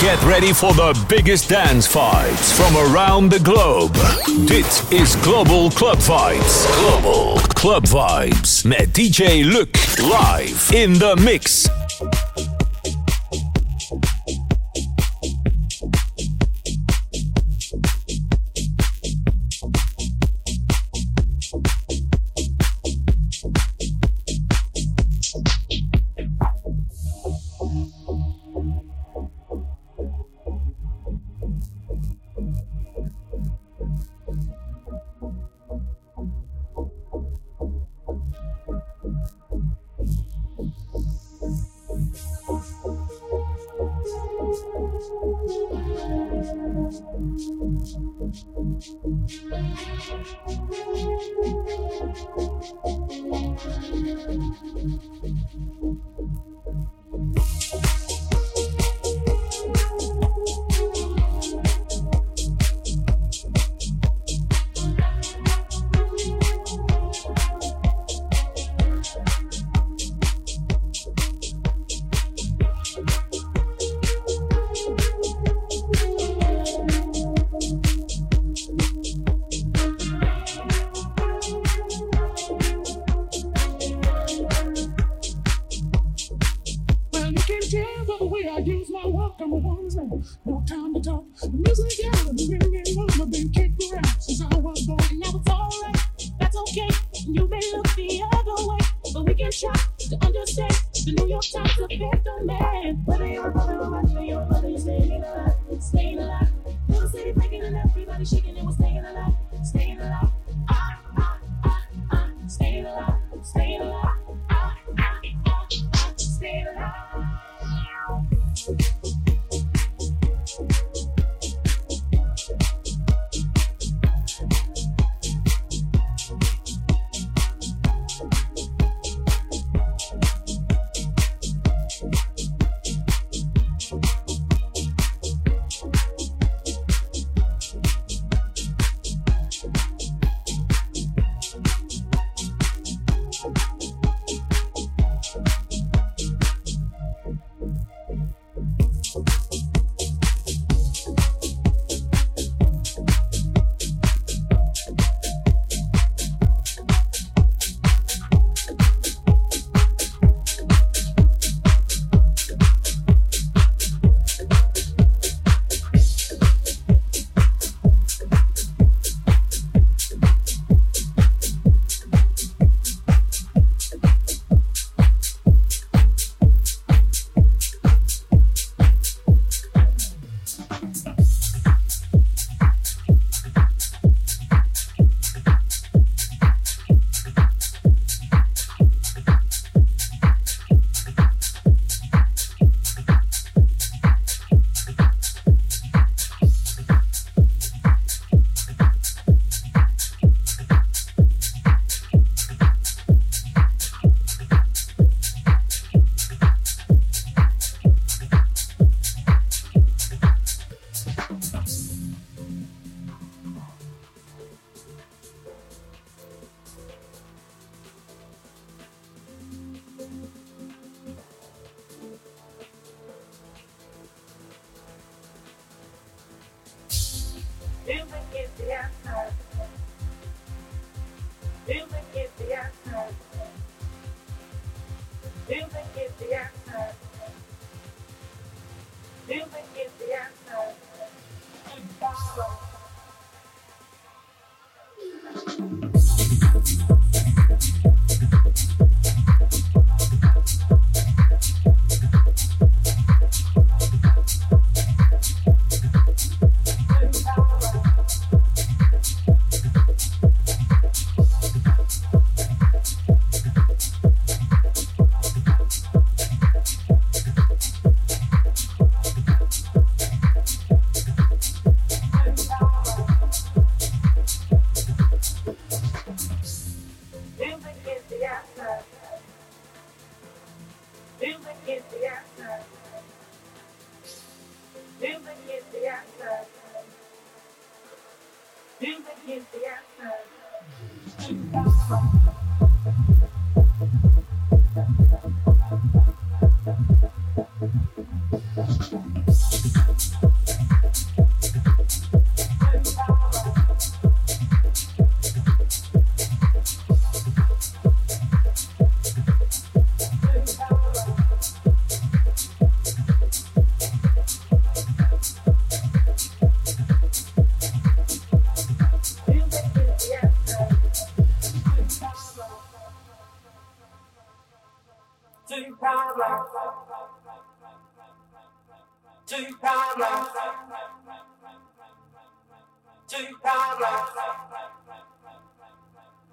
Get ready for the biggest dance vibes from around the globe. Dit is Global Club Vibes. Global Club Vibes met DJ Luc live in the mix. staying alive, staying alive.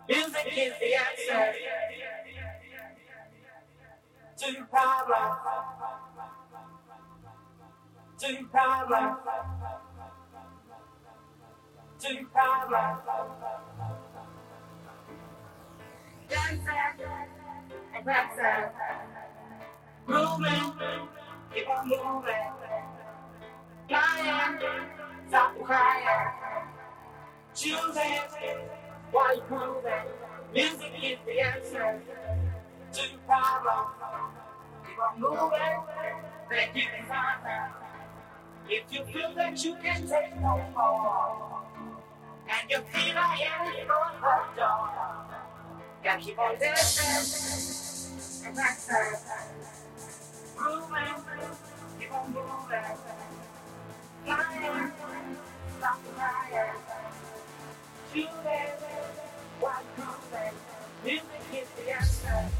Music is the answer to your. To your. To your. Dancer aggressor, dancer. Moving, keep on moving. crying, stop crying. Choosing while you proving. Music is the answer to your problem. Keep on moving, then give it. If you feel that you can take no more, and you feel I ain't going for door, gotta keep on dancing, and access. Moving, keep on moving. Flying, stop the riot. Why that, come back, then get the answer.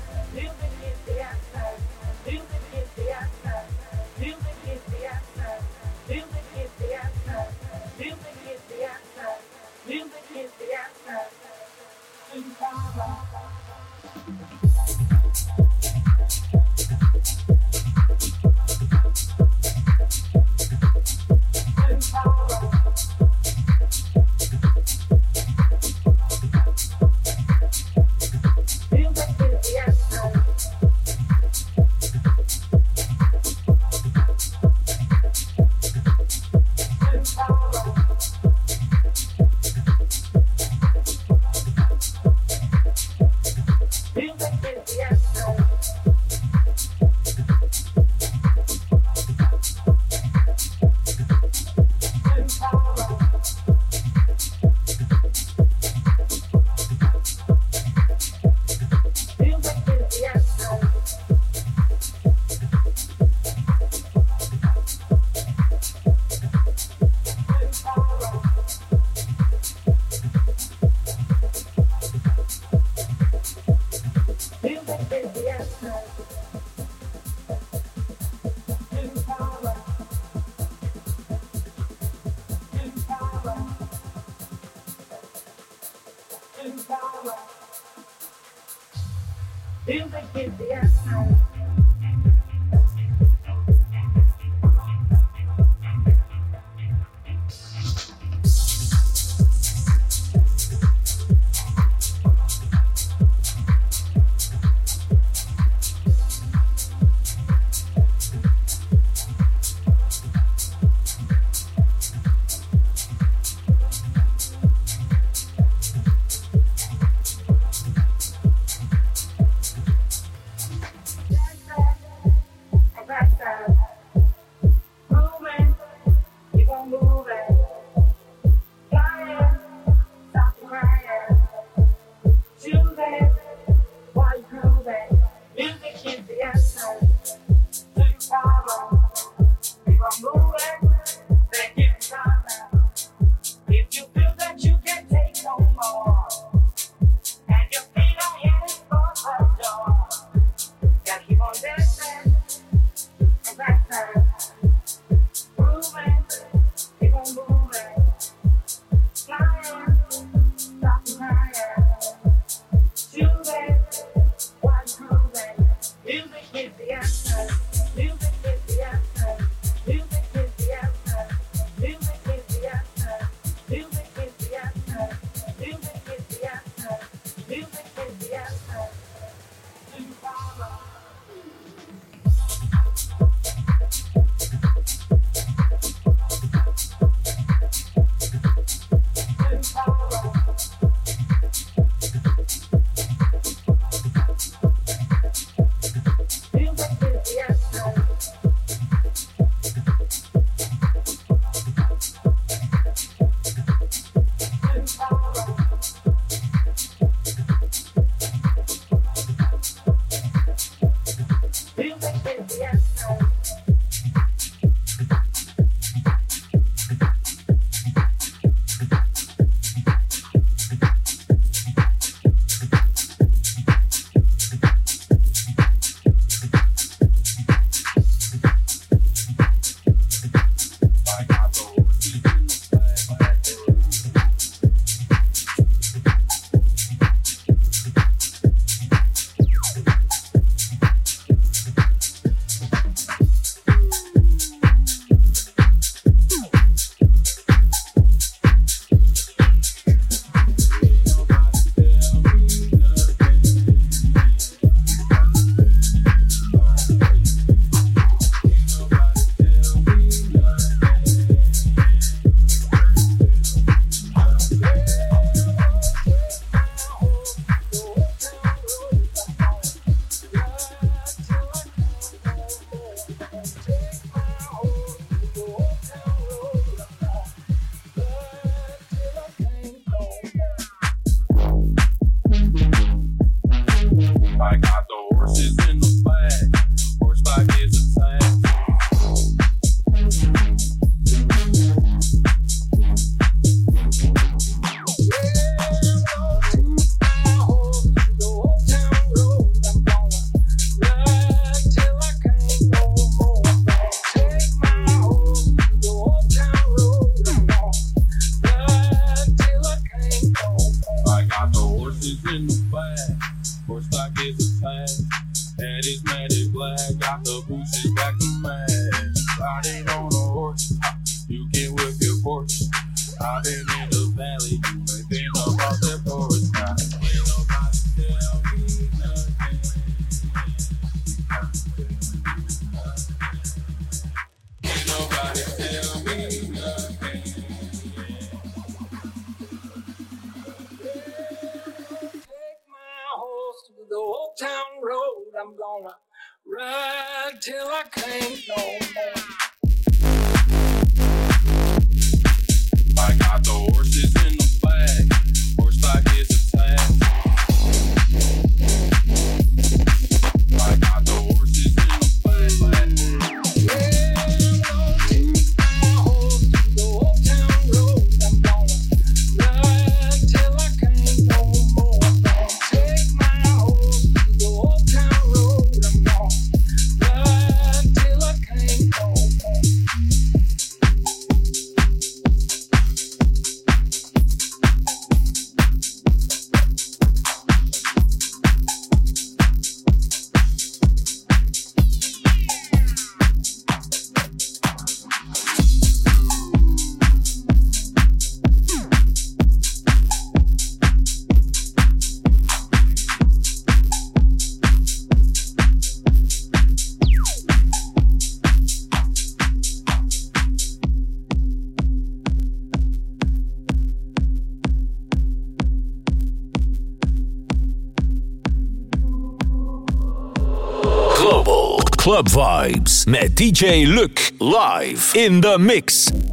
met DJ Luc live in the mix.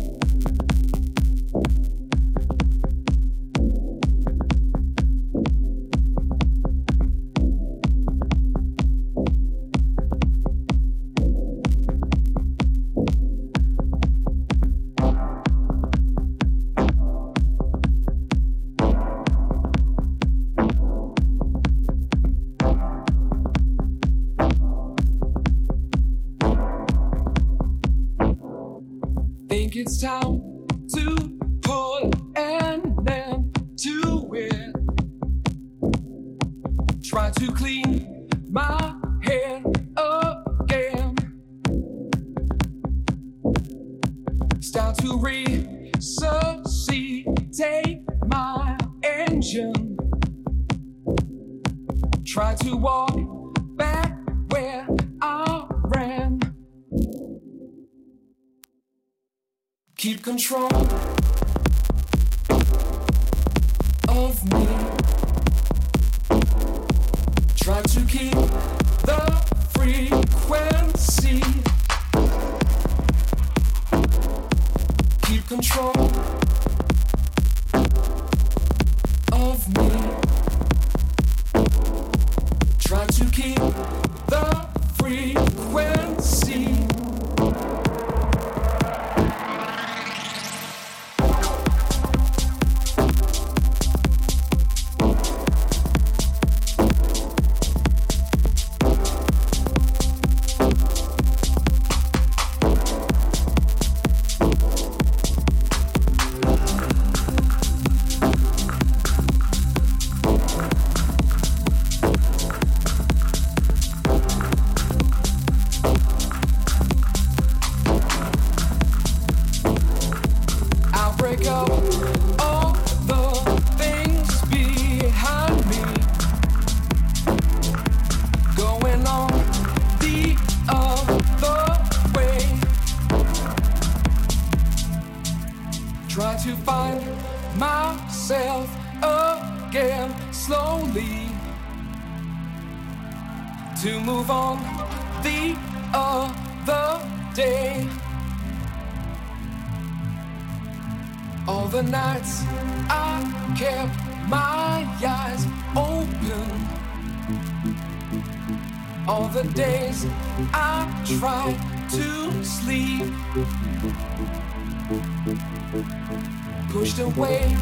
away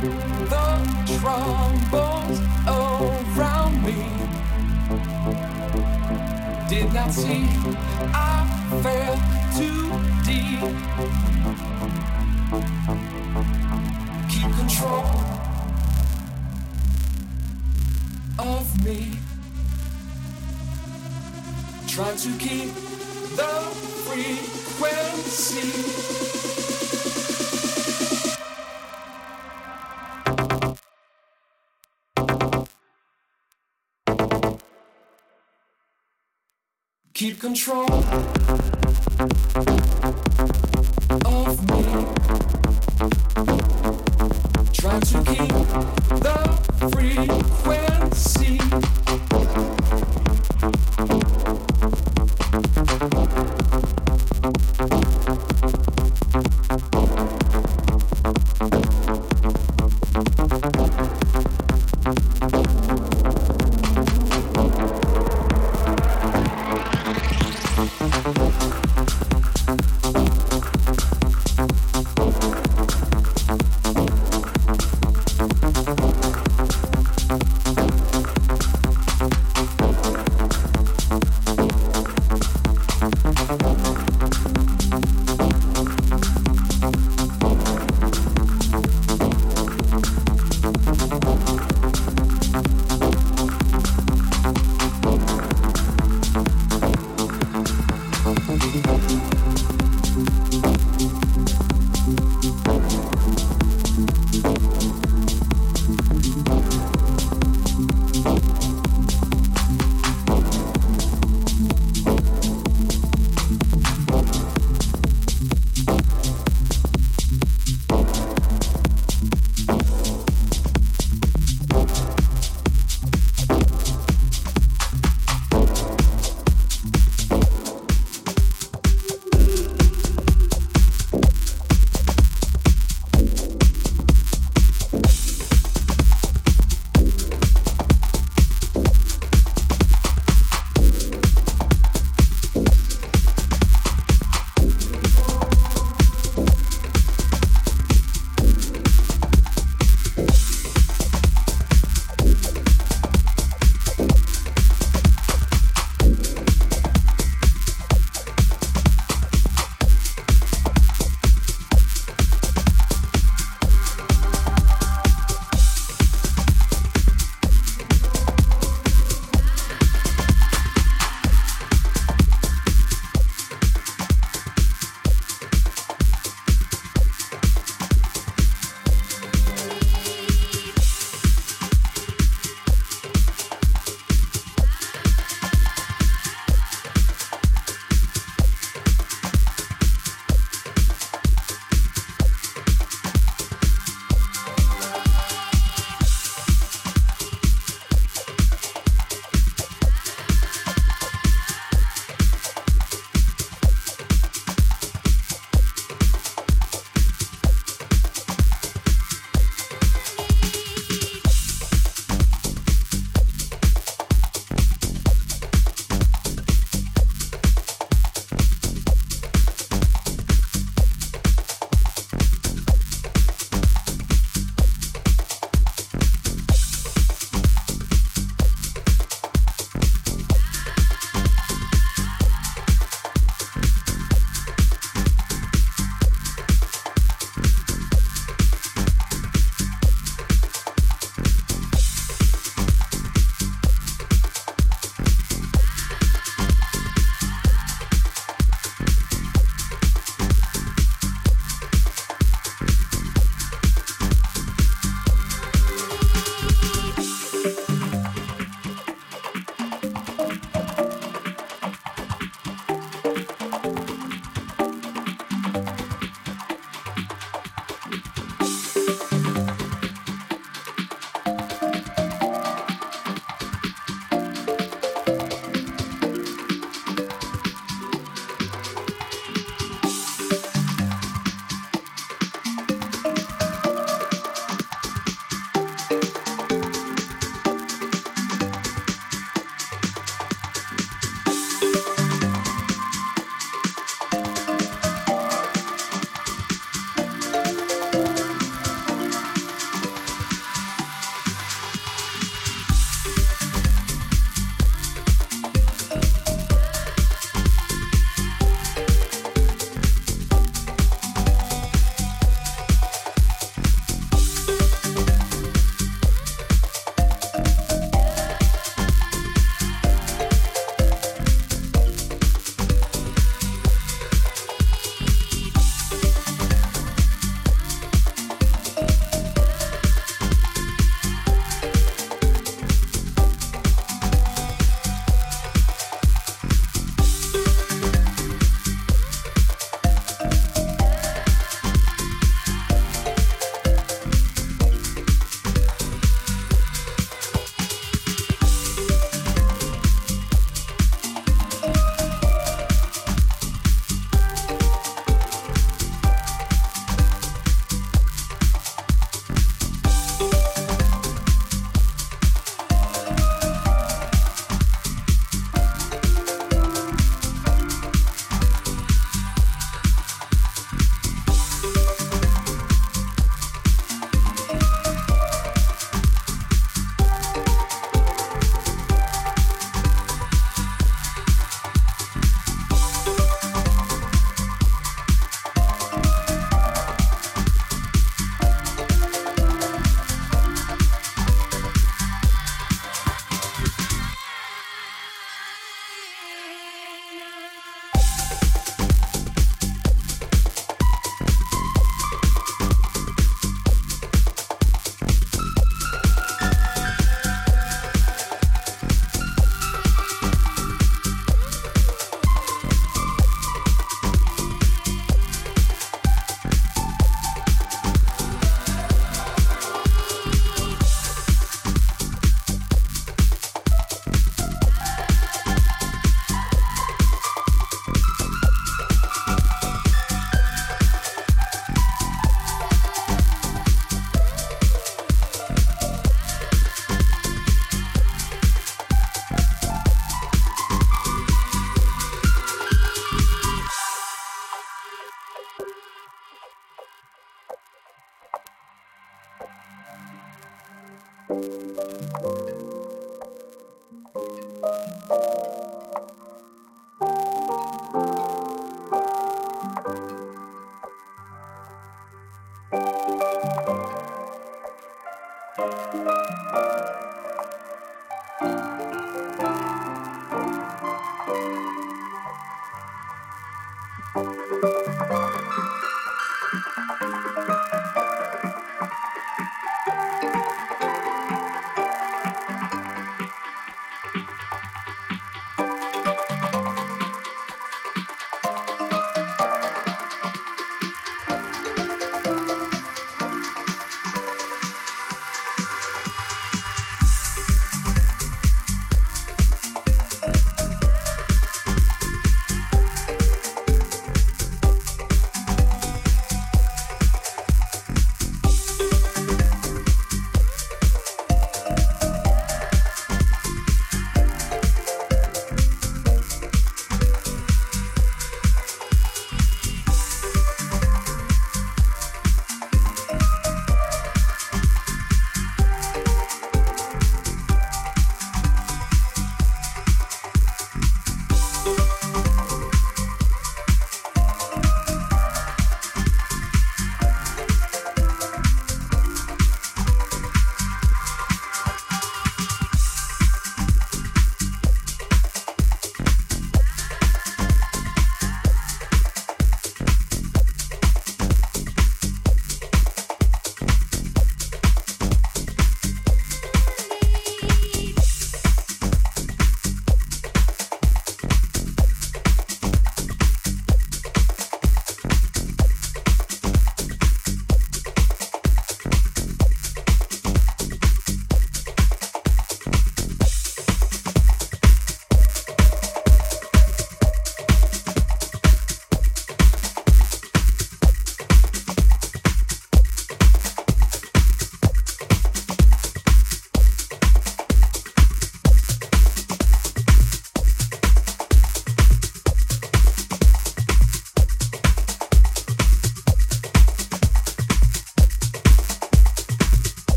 the trombones around me. Did not see I fell too deep. Keep control of me. Try to keep the frequency. control.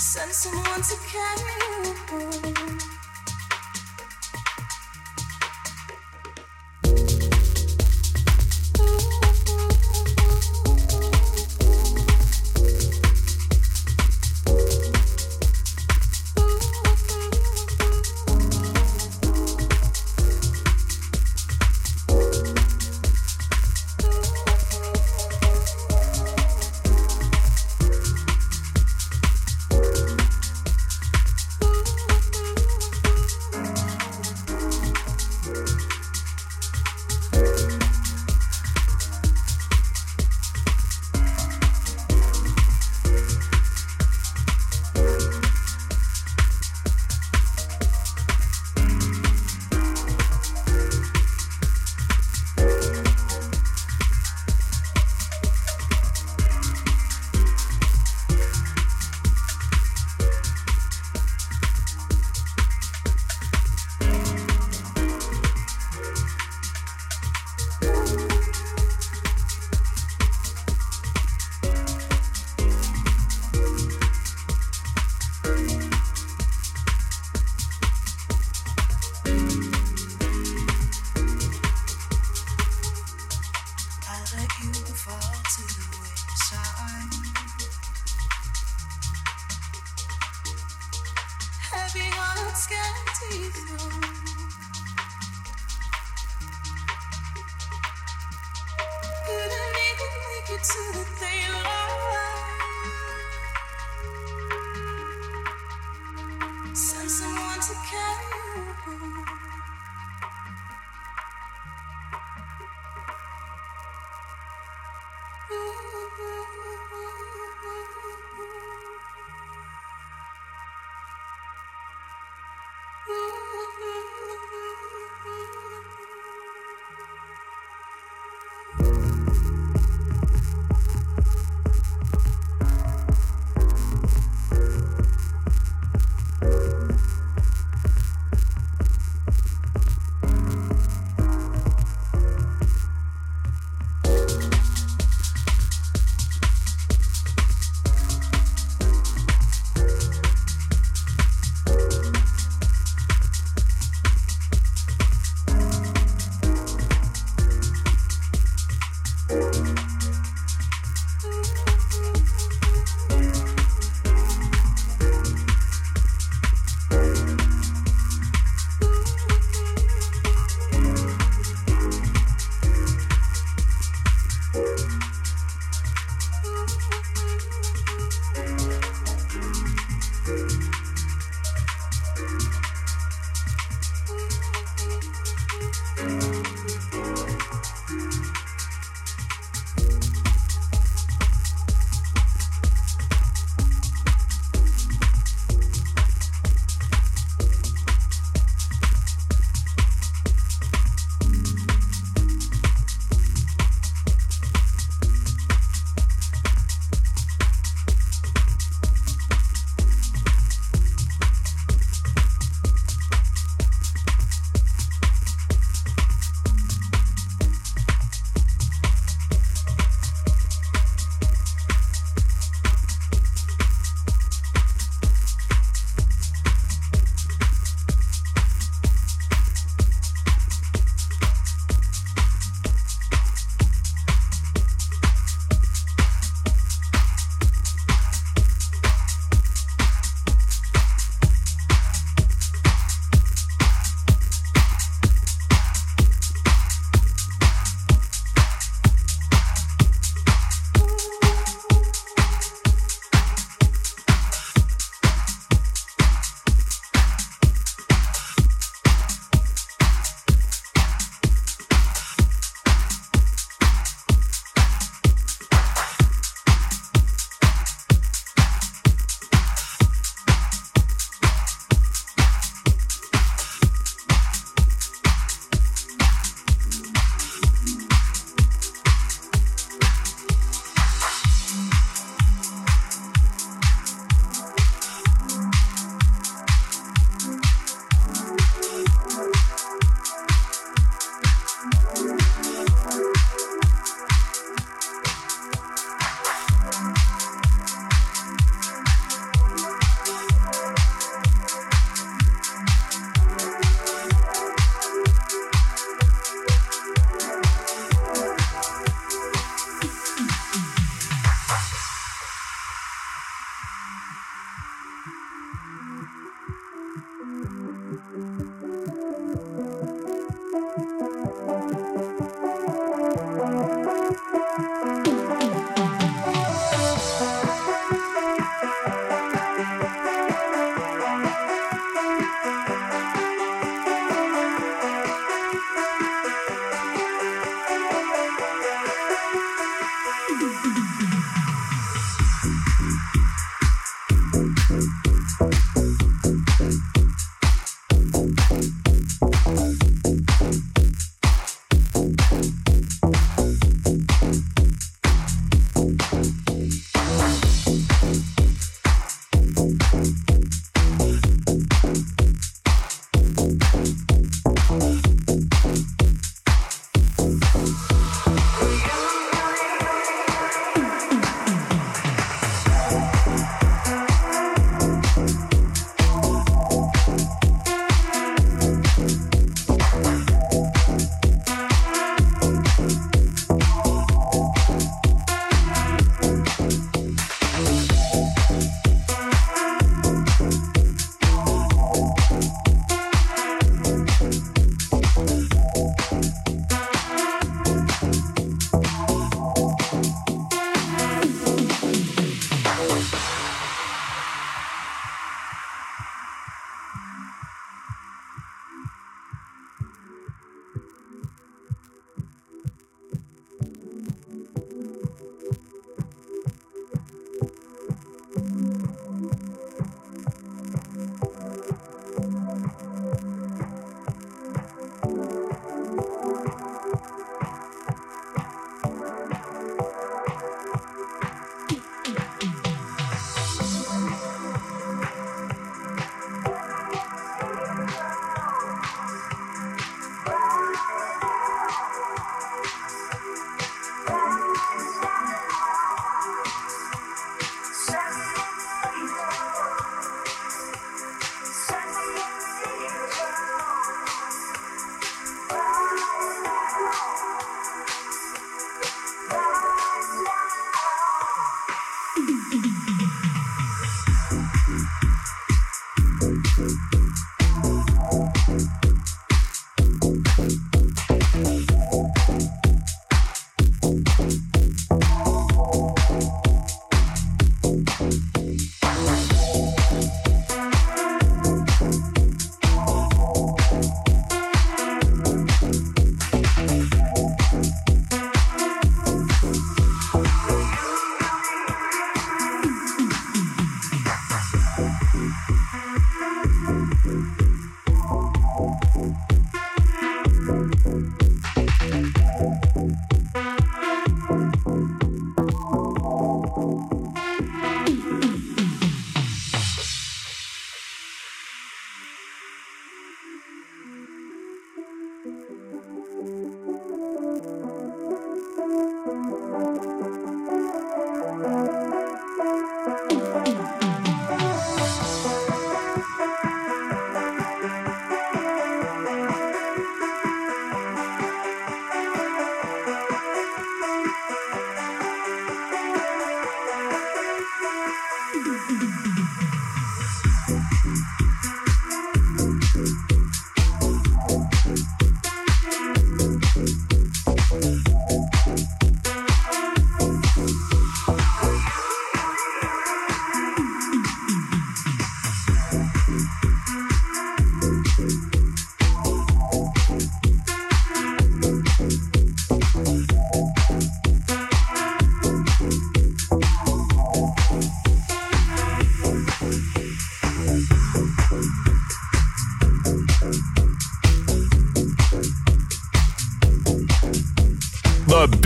Send someone to carry you home.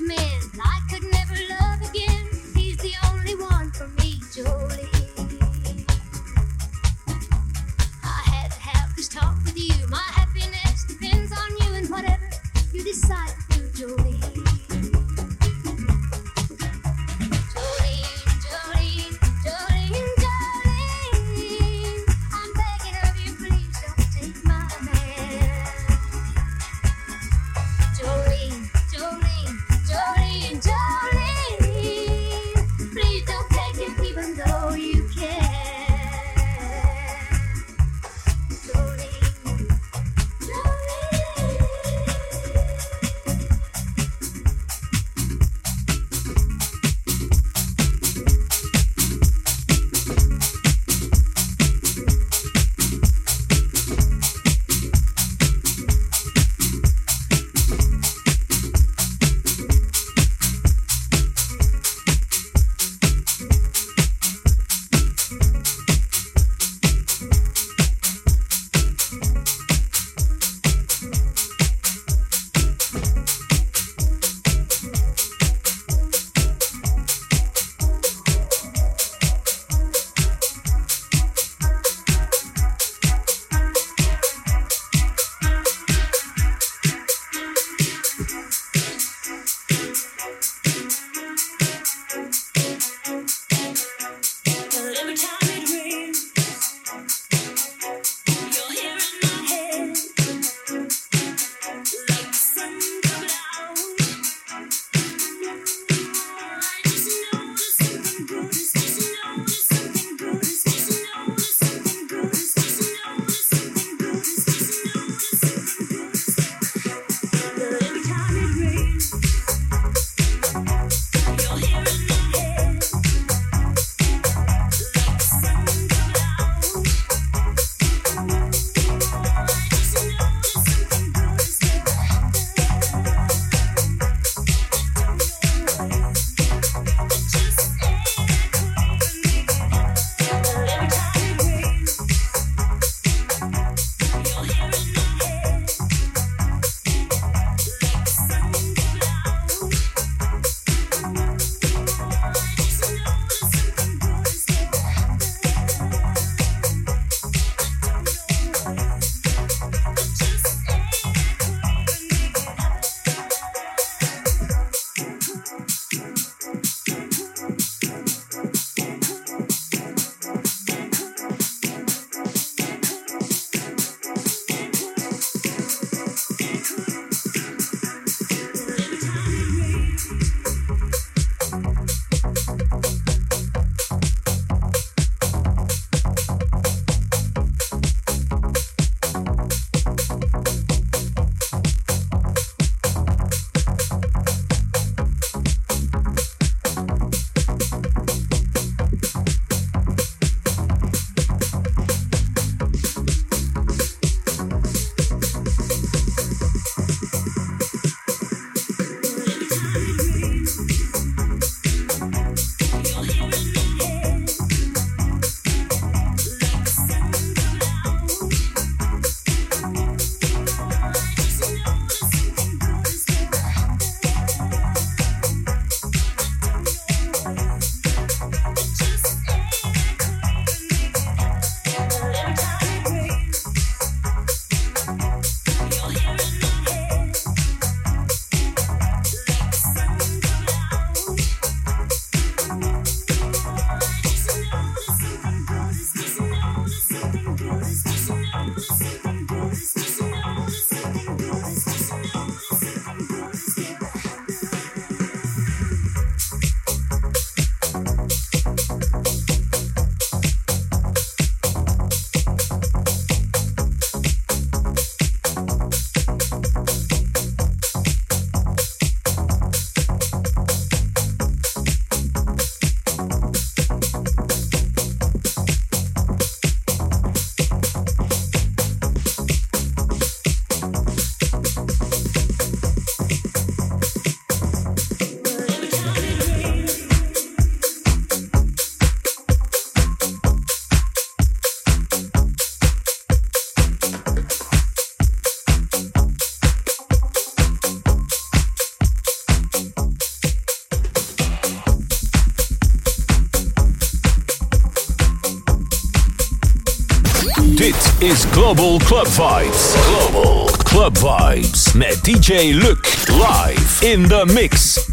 man. I could never. Global Club Vibes. Global Club Vibes met DJ Luc live in the mix.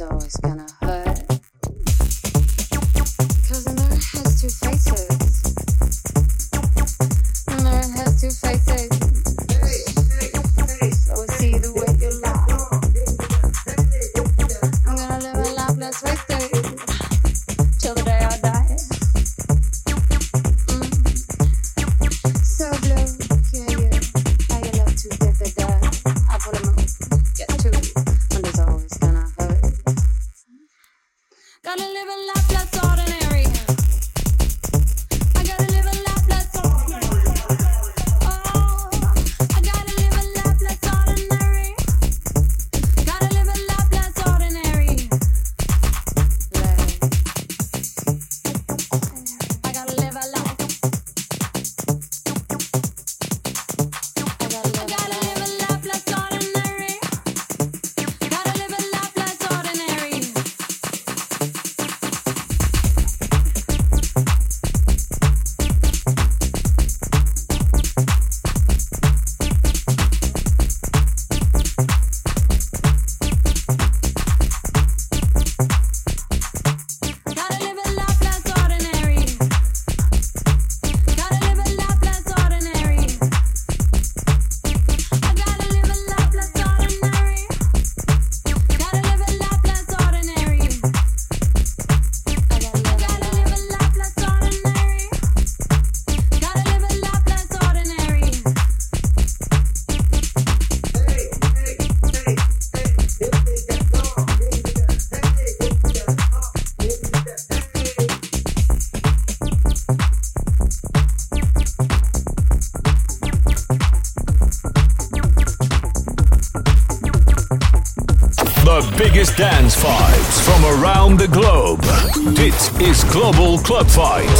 always, always. Club Fight.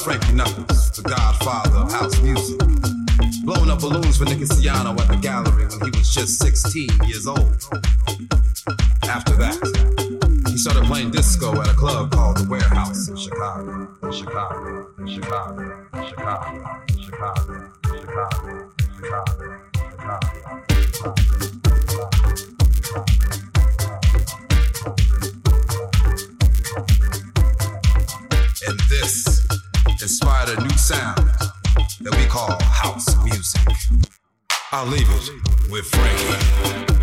Frankie Knuckles the godfather of house music. Blowing up balloons for Nicky Siano at the gallery when he was just 16 years old. After that, he started playing disco at a club called The Warehouse in Chicago, Chicago, Chicago, Chicago, Chicago, Chicago, Chicago. Chicago. I'll leave it with Frankie.